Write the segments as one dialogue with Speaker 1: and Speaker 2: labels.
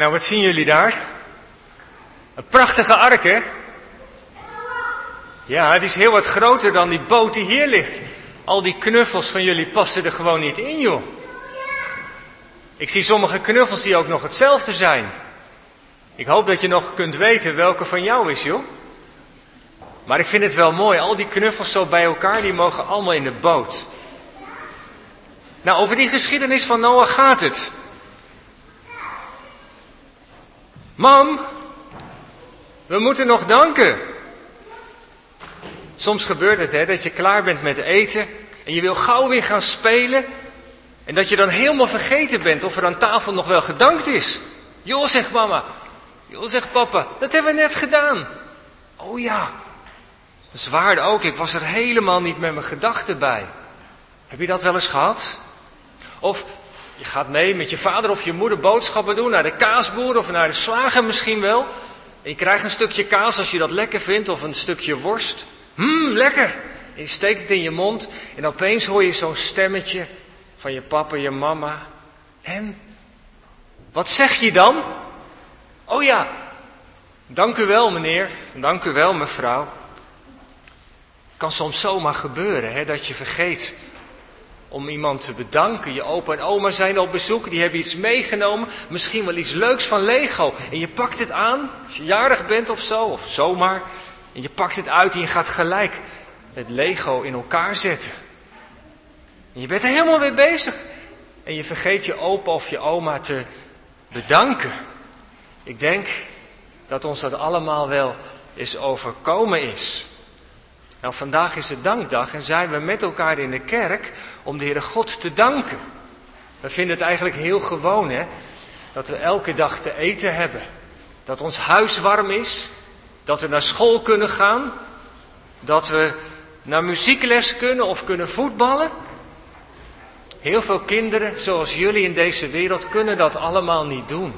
Speaker 1: Nou, wat zien jullie daar? Een prachtige ark, hè? Ja, die is heel wat groter dan die boot die hier ligt. Al die knuffels van jullie passen er gewoon niet in, joh. Ik zie sommige knuffels die ook nog hetzelfde zijn. Ik hoop dat je nog kunt weten welke van jou is, joh. Maar ik vind het wel mooi, al die knuffels zo bij elkaar, die mogen allemaal in de boot. Nou, over die geschiedenis van Noah gaat het. Mam, we moeten nog danken. Soms gebeurt het hè, dat je klaar bent met eten en je wil gauw weer gaan spelen. En dat je dan helemaal vergeten bent of er aan tafel nog wel gedankt is. Joh, zegt mama. Joh, zegt papa. Dat hebben we net gedaan. Oh ja. Zwaar ook. Ik was er helemaal niet met mijn gedachten bij. Heb je dat wel eens gehad? Of je gaat mee met je vader of je moeder boodschappen doen naar de kaasboer of naar de slager misschien wel. En je krijgt een stukje kaas als je dat lekker vindt of een stukje worst. Mmm, lekker! En je steekt het in je mond en opeens hoor je zo'n stemmetje van je papa, je mama. En? Wat zeg je dan? Oh ja, dank u wel meneer, dank u wel mevrouw. Kan soms zomaar gebeuren hè, dat je vergeet om iemand te bedanken. Je opa en oma zijn op bezoek, die hebben iets meegenomen, misschien wel iets leuks van Lego. En je pakt het aan, als je jarig bent of zo, of zomaar. En je pakt het uit en je gaat gelijk het Lego in elkaar zetten. En je bent er helemaal mee bezig. En je vergeet je opa of je oma te bedanken. Ik denk dat ons dat allemaal wel eens overkomen is. Nou, vandaag is het dankdag en zijn we met elkaar in de kerk om de Heere God te danken. We vinden het eigenlijk heel gewoon, hè, dat we elke dag te eten hebben. Dat ons huis warm is, dat we naar school kunnen gaan, dat we naar muziekles kunnen of kunnen voetballen. Heel veel kinderen, zoals jullie in deze wereld, kunnen dat allemaal niet doen.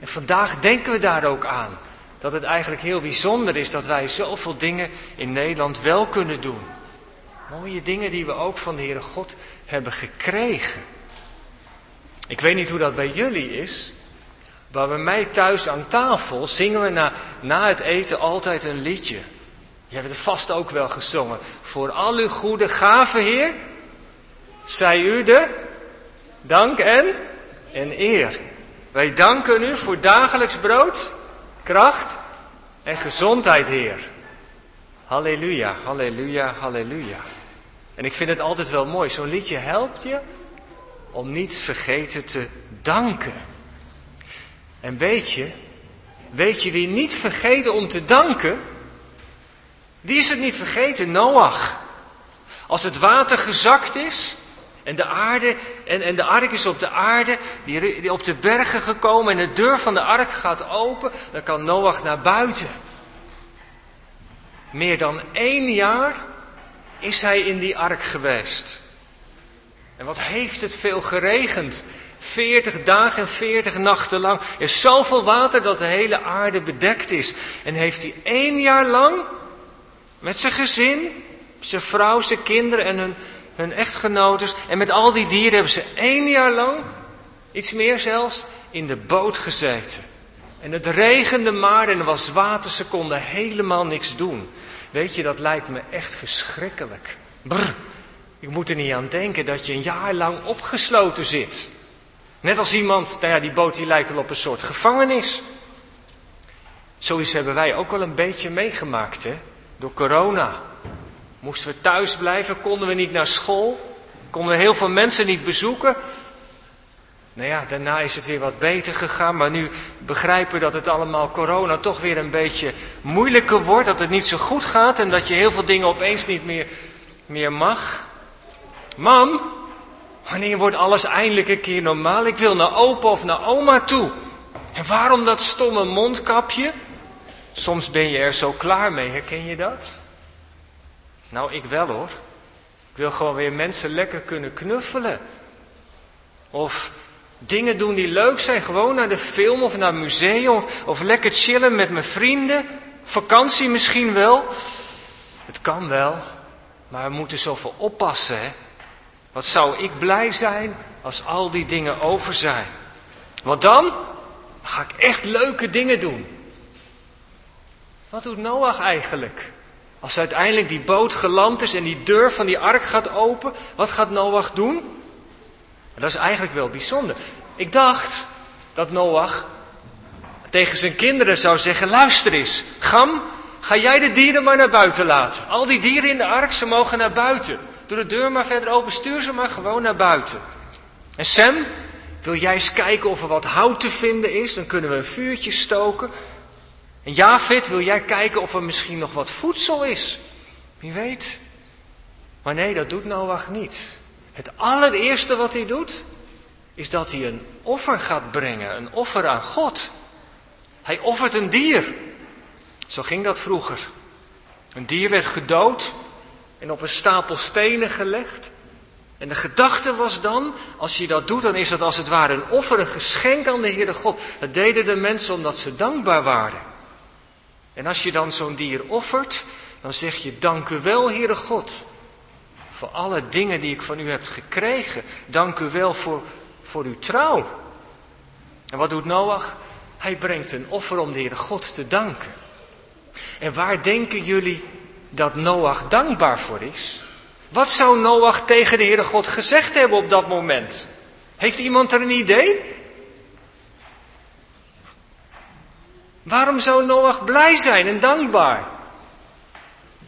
Speaker 1: En vandaag denken we daar ook aan. Dat het eigenlijk heel bijzonder is dat wij zoveel dingen in Nederland wel kunnen doen. Mooie dingen die we ook van de Heere God hebben gekregen. Ik weet niet hoe dat bij jullie is. Maar bij mij thuis aan tafel zingen we na, na het eten altijd een liedje. Je hebt het vast ook wel gezongen. Voor al uw goede gaven, Heer, zij u de dank en, en eer. Wij danken u voor dagelijks brood, kracht en gezondheid, Heer. Halleluja, halleluja, halleluja. En ik vind het altijd wel mooi. Zo'n liedje helpt je om niet vergeten te danken. En weet je, weet je wie niet vergeten om te danken? Wie is het niet vergeten? Noach. Als het water gezakt is en de aarde en, en de ark is op de aarde, die, die op de bergen gekomen en de deur van de ark gaat open, dan kan Noach naar buiten. Meer dan één jaar is hij in die ark geweest. En wat heeft het veel geregend? Veertig dagen en veertig nachten lang. Er is zoveel water dat de hele aarde bedekt is. En heeft hij één jaar lang met zijn gezin, zijn vrouw, zijn kinderen en hun, hun echtgenotes. En met al die dieren hebben ze één jaar lang, iets meer zelfs, in de boot gezeten. En het regende maar en er was water, ze konden helemaal niks doen. Weet je, dat lijkt me echt verschrikkelijk. Brr, ik moet er niet aan denken dat je een jaar lang opgesloten zit. Net als iemand, nou ja, die boot die lijkt wel op een soort gevangenis. Zoiets hebben wij ook wel een beetje meegemaakt, hè? Door corona. Moesten we thuis blijven, konden we niet naar school, konden we heel veel mensen niet bezoeken. Nou ja, daarna is het weer wat beter gegaan, maar nu begrijpen we dat het allemaal corona toch weer een beetje moeilijker wordt, dat het niet zo goed gaat en dat je heel veel dingen opeens niet meer, meer mag. Mam, wanneer wordt alles eindelijk een keer normaal? Ik wil naar opa of naar oma toe. En waarom dat stomme mondkapje? Soms ben je er zo klaar mee, herken je dat? Nou, ik wel hoor. Ik wil gewoon weer mensen lekker kunnen knuffelen. Of dingen doen die leuk zijn, gewoon naar de film of naar het museum. Of, of lekker chillen met mijn vrienden. Vakantie misschien wel. Het kan wel, maar we moeten zoveel oppassen. Hè? Wat zou ik blij zijn als al die dingen over zijn? Want dan, ga ik echt leuke dingen doen. Wat doet Noach eigenlijk? Als uiteindelijk die boot geland is en die deur van die ark gaat open, wat gaat Noach doen? dat is eigenlijk wel bijzonder. Ik dacht dat Noach tegen zijn kinderen zou zeggen: luister eens, Gam, ga jij de dieren maar naar buiten laten. Al die dieren in de ark, ze mogen naar buiten. Doe de deur maar verder open, stuur ze maar gewoon naar buiten. En Sam, wil jij eens kijken of er wat hout te vinden is? Dan kunnen we een vuurtje stoken. En Javit, wil jij kijken of er misschien nog wat voedsel is? Wie weet. Maar nee, dat doet Noach niet. Het allereerste wat hij doet, is dat hij een offer gaat brengen, een offer aan God. Hij offert een dier. Zo ging dat vroeger. Een dier werd gedood en op een stapel stenen gelegd. En de gedachte was dan, als je dat doet, dan is dat als het ware een offer, een geschenk aan de Heere God. Dat deden de mensen omdat ze dankbaar waren. En als je dan zo'n dier offert, dan zeg je, dank u wel, Heere God, voor alle dingen die ik van u heb gekregen. Dank u wel voor, voor uw trouw. En wat doet Noach? Hij brengt een offer om de Heere God te danken. En waar denken jullie dat Noach dankbaar voor is? Wat zou Noach tegen de Heere God gezegd hebben op dat moment? Heeft iemand er een idee? Waarom zou Noach blij zijn en dankbaar?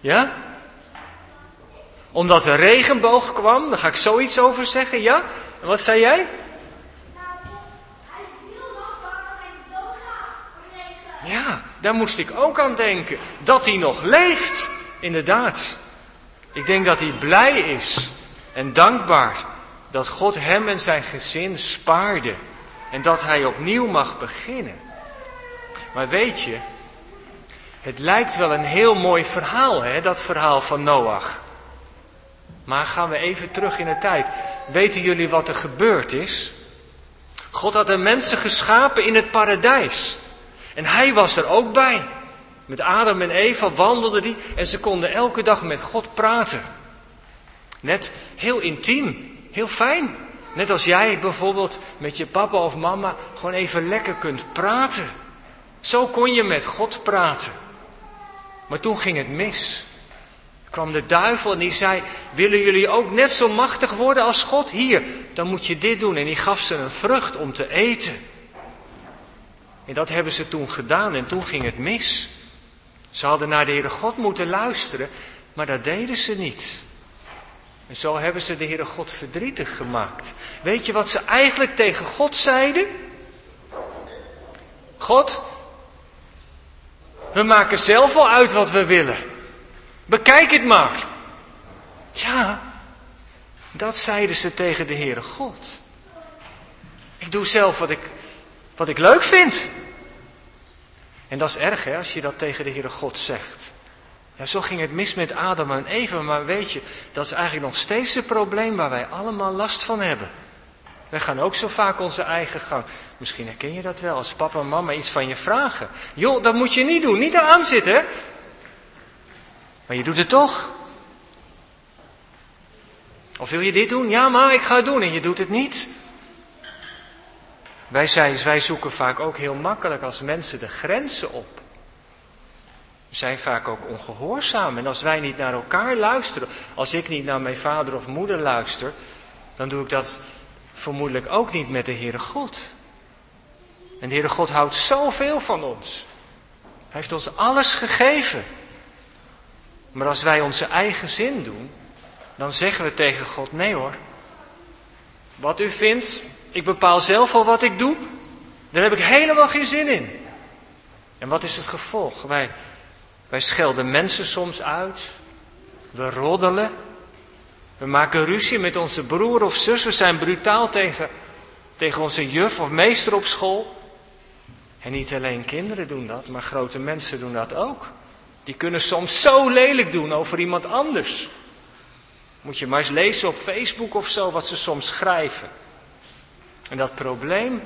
Speaker 1: Ja? Omdat de regenboog kwam, daar ga ik zoiets over zeggen, ja? En wat zei jij? Ja, daar moest ik ook aan denken. Dat hij nog leeft, inderdaad. Ik denk dat hij blij is en dankbaar dat God hem en zijn gezin spaarde. En dat hij opnieuw mag beginnen. Maar weet je, het lijkt wel een heel mooi verhaal, hè, dat verhaal van Noach. Maar gaan we even terug in de tijd. Weten jullie wat er gebeurd is? God had de mensen geschapen in het paradijs. En hij was er ook bij. Met Adam en Eva wandelden die en ze konden elke dag met God praten. Net heel intiem, heel fijn. Net als jij bijvoorbeeld met je papa of mama gewoon even lekker kunt praten. Zo kon je met God praten. Maar toen ging het mis. kwam de duivel en die zei: Willen jullie ook net zo machtig worden als God? Hier, dan moet je dit doen. En die gaf ze een vrucht om te eten. En dat hebben ze toen gedaan en toen ging het mis. Ze hadden naar de Heere God moeten luisteren, maar dat deden ze niet. En zo hebben ze de Heere God verdrietig gemaakt. Weet je wat ze eigenlijk tegen God zeiden? God, we maken zelf wel uit wat we willen. Bekijk het maar. Ja, dat zeiden ze tegen de Heere God. Ik doe zelf wat ik, wat ik leuk vind. En dat is erg hè, als je dat tegen de Heere God zegt. Ja, zo ging het mis met Adam en Eva, maar weet je, dat is eigenlijk nog steeds het probleem waar wij allemaal last van hebben. Wij gaan ook zo vaak onze eigen gang. Misschien herken je dat wel, als papa en mama iets van je vragen. Joh, dat moet je niet doen, niet eraan zitten. Maar je doet het toch. Of wil je dit doen? Ja, maar ik ga het doen en je doet het niet. Wij, zijn, wij zoeken vaak ook heel makkelijk als mensen de grenzen op. We zijn vaak ook ongehoorzaam. En als wij niet naar elkaar luisteren, als ik niet naar mijn vader of moeder luister, dan doe ik dat vermoedelijk ook niet met de Heere God. En de Heere God houdt zoveel van ons. Hij heeft ons alles gegeven. Maar als wij onze eigen zin doen, dan zeggen we tegen God: nee hoor. Wat u vindt, ik bepaal zelf al wat ik doe. Daar heb ik helemaal geen zin in. En wat is het gevolg? Wij, wij schelden mensen soms uit. We roddelen. We maken ruzie met onze broer of zus. We zijn brutaal tegen, tegen onze juf of meester op school. En niet alleen kinderen doen dat, maar grote mensen doen dat ook. Die kunnen soms zo lelijk doen over iemand anders. Moet je maar eens lezen op Facebook of zo wat ze soms schrijven. En dat probleem,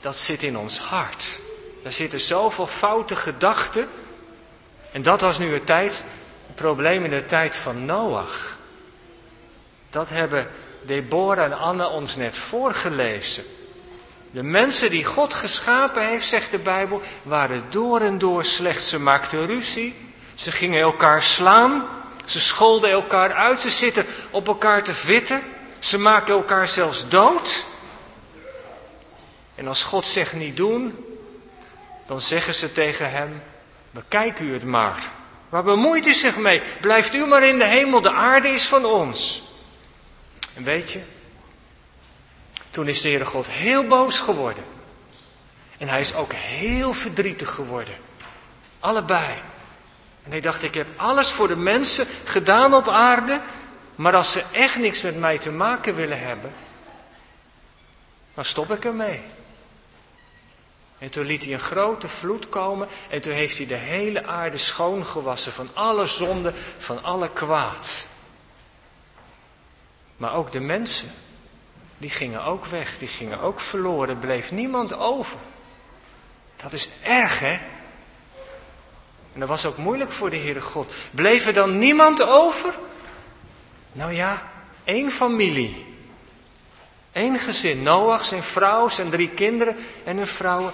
Speaker 1: dat zit in ons hart. Daar zitten zoveel foute gedachten. En dat was nu het, tijd, het probleem in de tijd van Noach. Dat hebben Deborah en Anne ons net voorgelezen. De mensen die God geschapen heeft, zegt de Bijbel, waren door en door slecht. Ze maakten ruzie, ze gingen elkaar slaan, ze scholden elkaar uit, ze zitten op elkaar te vitten, ze maken elkaar zelfs dood. En als God zegt niet doen, dan zeggen ze tegen hem, bekijk u het maar. Waar bemoeit u zich mee? Blijft u maar in de hemel, de aarde is van ons. En weet je, toen is de Heere God heel boos geworden. En hij is ook heel verdrietig geworden. Allebei. En hij dacht, ik heb alles voor de mensen gedaan op aarde, maar als ze echt niks met mij te maken willen hebben, dan stop ik ermee. En toen liet hij een grote vloed komen en toen heeft hij de hele aarde schoongewassen van alle zonde, van alle kwaad. Maar ook de mensen, die gingen ook weg, die gingen ook verloren, er bleef niemand over. Dat is erg, hè? En dat was ook moeilijk voor de Heere God. Bleef er dan niemand over? Nou ja, één familie. Eén gezin, Noach, zijn vrouw, zijn drie kinderen en hun vrouwen.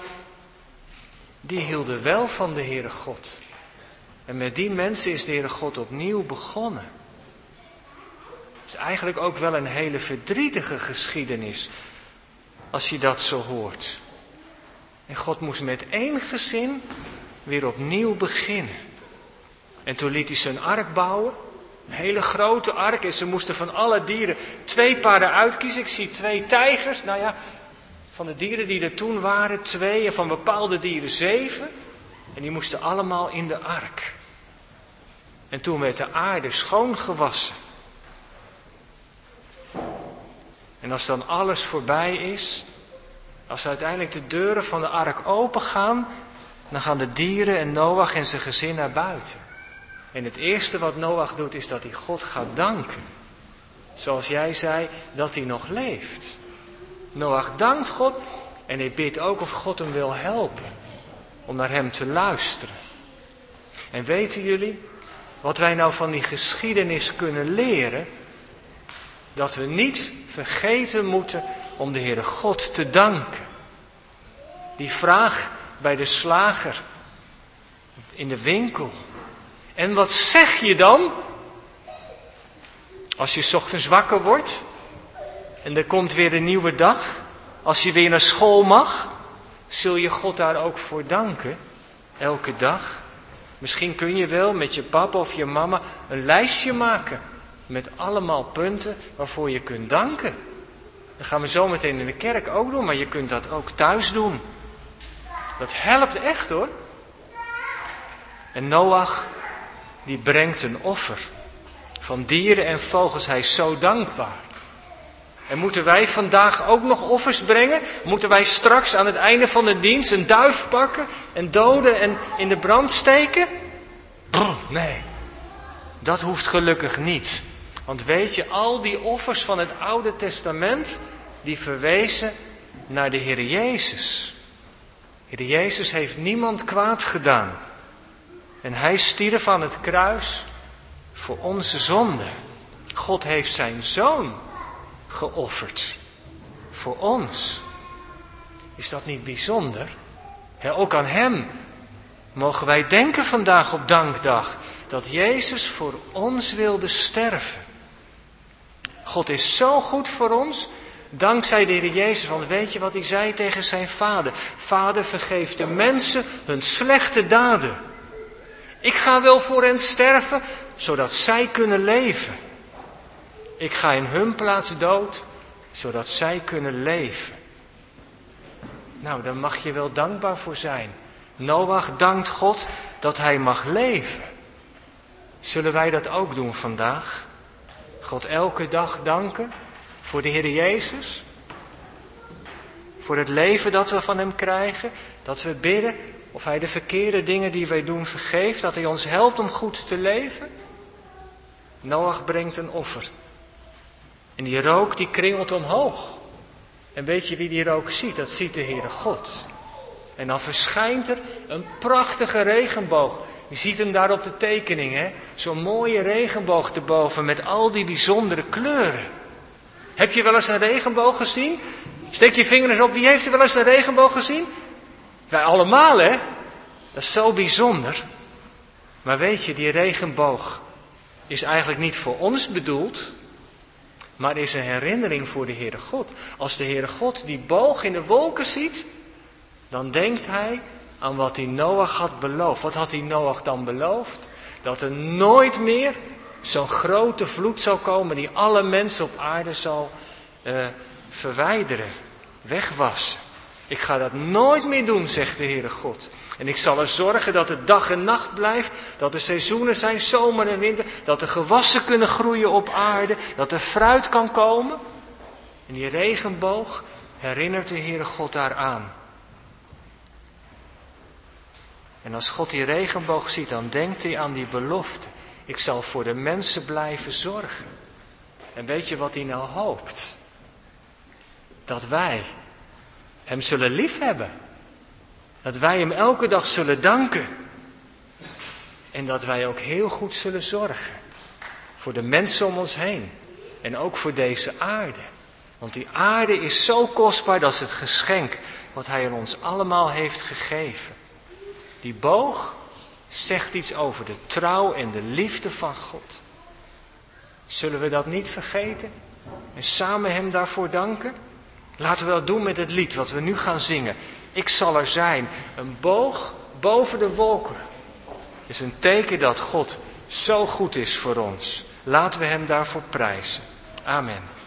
Speaker 1: Die hielden wel van de Heere God. En met die mensen is de Heere God opnieuw begonnen. Is eigenlijk ook wel een hele verdrietige geschiedenis. Als je dat zo hoort. En God moest met één gezin weer opnieuw beginnen. En toen liet hij zijn ark bouwen. Een hele grote ark. En ze moesten van alle dieren twee paarden uitkiezen. Ik zie twee tijgers. Nou ja, van de dieren die er toen waren, twee. En van bepaalde dieren zeven. En die moesten allemaal in de ark. En toen werd de aarde schoongewassen. En als dan alles voorbij is, als uiteindelijk de deuren van de ark open gaan, dan gaan de dieren en Noach en zijn gezin naar buiten. En het eerste wat Noach doet is dat hij God gaat danken. Zoals jij zei, dat hij nog leeft. Noach dankt God en hij bidt ook of God hem wil helpen. Om naar hem te luisteren. En weten jullie, wat wij nou van die geschiedenis kunnen leren? Dat we niet vergeten moeten om de Heere God te danken. Die vraag bij de slager, in de winkel. En wat zeg je dan? Als je ochtends wakker wordt en er komt weer een nieuwe dag, als je weer naar school mag, zul je God daar ook voor danken, elke dag. Misschien kun je wel met je papa of je mama een lijstje maken met allemaal punten waarvoor je kunt danken. Dat gaan we zo meteen in de kerk ook doen, maar je kunt dat ook thuis doen. Dat helpt echt hoor. En Noach, die brengt een offer. Van dieren en vogels, hij is zo dankbaar. En moeten wij vandaag ook nog offers brengen? Moeten wij straks aan het einde van de dienst een duif pakken en doden en in de brand steken? nee, dat hoeft gelukkig niet. Want weet je, al die offers van het Oude Testament, die verwezen naar de Heer Jezus. Heer Jezus heeft niemand kwaad gedaan. En hij stierf aan het kruis voor onze zonde. God heeft zijn zoon geofferd. Voor ons. Is dat niet bijzonder? ook aan hem mogen wij denken vandaag op dankdag dat Jezus voor ons wilde sterven. God is zo goed voor ons, dankzij de Heer Jezus. Want weet je wat hij zei tegen zijn vader? Vader, vergeef de mensen hun slechte daden. Ik ga wel voor hen sterven, zodat zij kunnen leven. Ik ga in hun plaats dood, zodat zij kunnen leven. Nou, daar mag je wel dankbaar voor zijn. Noach dankt God dat hij mag leven. Zullen wij dat ook doen vandaag? God elke dag danken voor de Heer Jezus. Voor het leven dat we van Hem krijgen. Dat we bidden of Hij de verkeerde dingen die wij doen vergeeft. Dat Hij ons helpt om goed te leven. Noach brengt een offer. En die rook die kringelt omhoog. En weet je wie die rook ziet? Dat ziet de Heere God. En dan verschijnt er een prachtige regenboog. Je ziet hem daar op de tekening, hè? Zo'n mooie regenboog erboven met al die bijzondere kleuren. Heb je wel eens een regenboog gezien? Steek je vingers op, wie heeft er wel eens een regenboog gezien? Wij allemaal, hè? Dat is zo bijzonder. Maar weet je, die regenboog is eigenlijk niet voor ons bedoeld, maar is een herinnering voor de Heere God. Als de Heere God die boog in de wolken ziet, dan denkt hij aan wat hij Noach had beloofd. Wat had hij Noach dan beloofd? Dat er nooit meer zo'n grote vloed zou komen die alle mensen op aarde zal uh, verwijderen, wegwassen. Ik ga dat nooit meer doen, zegt de Heere God. En ik zal er zorgen dat het dag en nacht blijft, dat er seizoenen zijn, zomer en winter, dat er gewassen kunnen groeien op aarde, dat er fruit kan komen. En die regenboog herinnert de Heere God daaraan. En als God die regenboog ziet, dan denkt hij aan die belofte. Ik zal voor de mensen blijven zorgen. En weet je wat hij nou hoopt? Dat wij hem zullen liefhebben. Dat wij hem elke dag zullen danken. En dat wij ook heel goed zullen zorgen. Voor de mensen om ons heen. En ook voor deze aarde. Want die aarde is zo kostbaar, dat is het geschenk wat hij ons allemaal heeft gegeven. Die boog zegt iets over de trouw en de liefde van God. Zullen we dat niet vergeten en samen Hem daarvoor danken? Laten we dat doen met het lied wat we nu gaan zingen. Ik zal er zijn. Een boog boven de wolken is een teken dat God zo goed is voor ons. Laten we Hem daarvoor prijzen. Amen.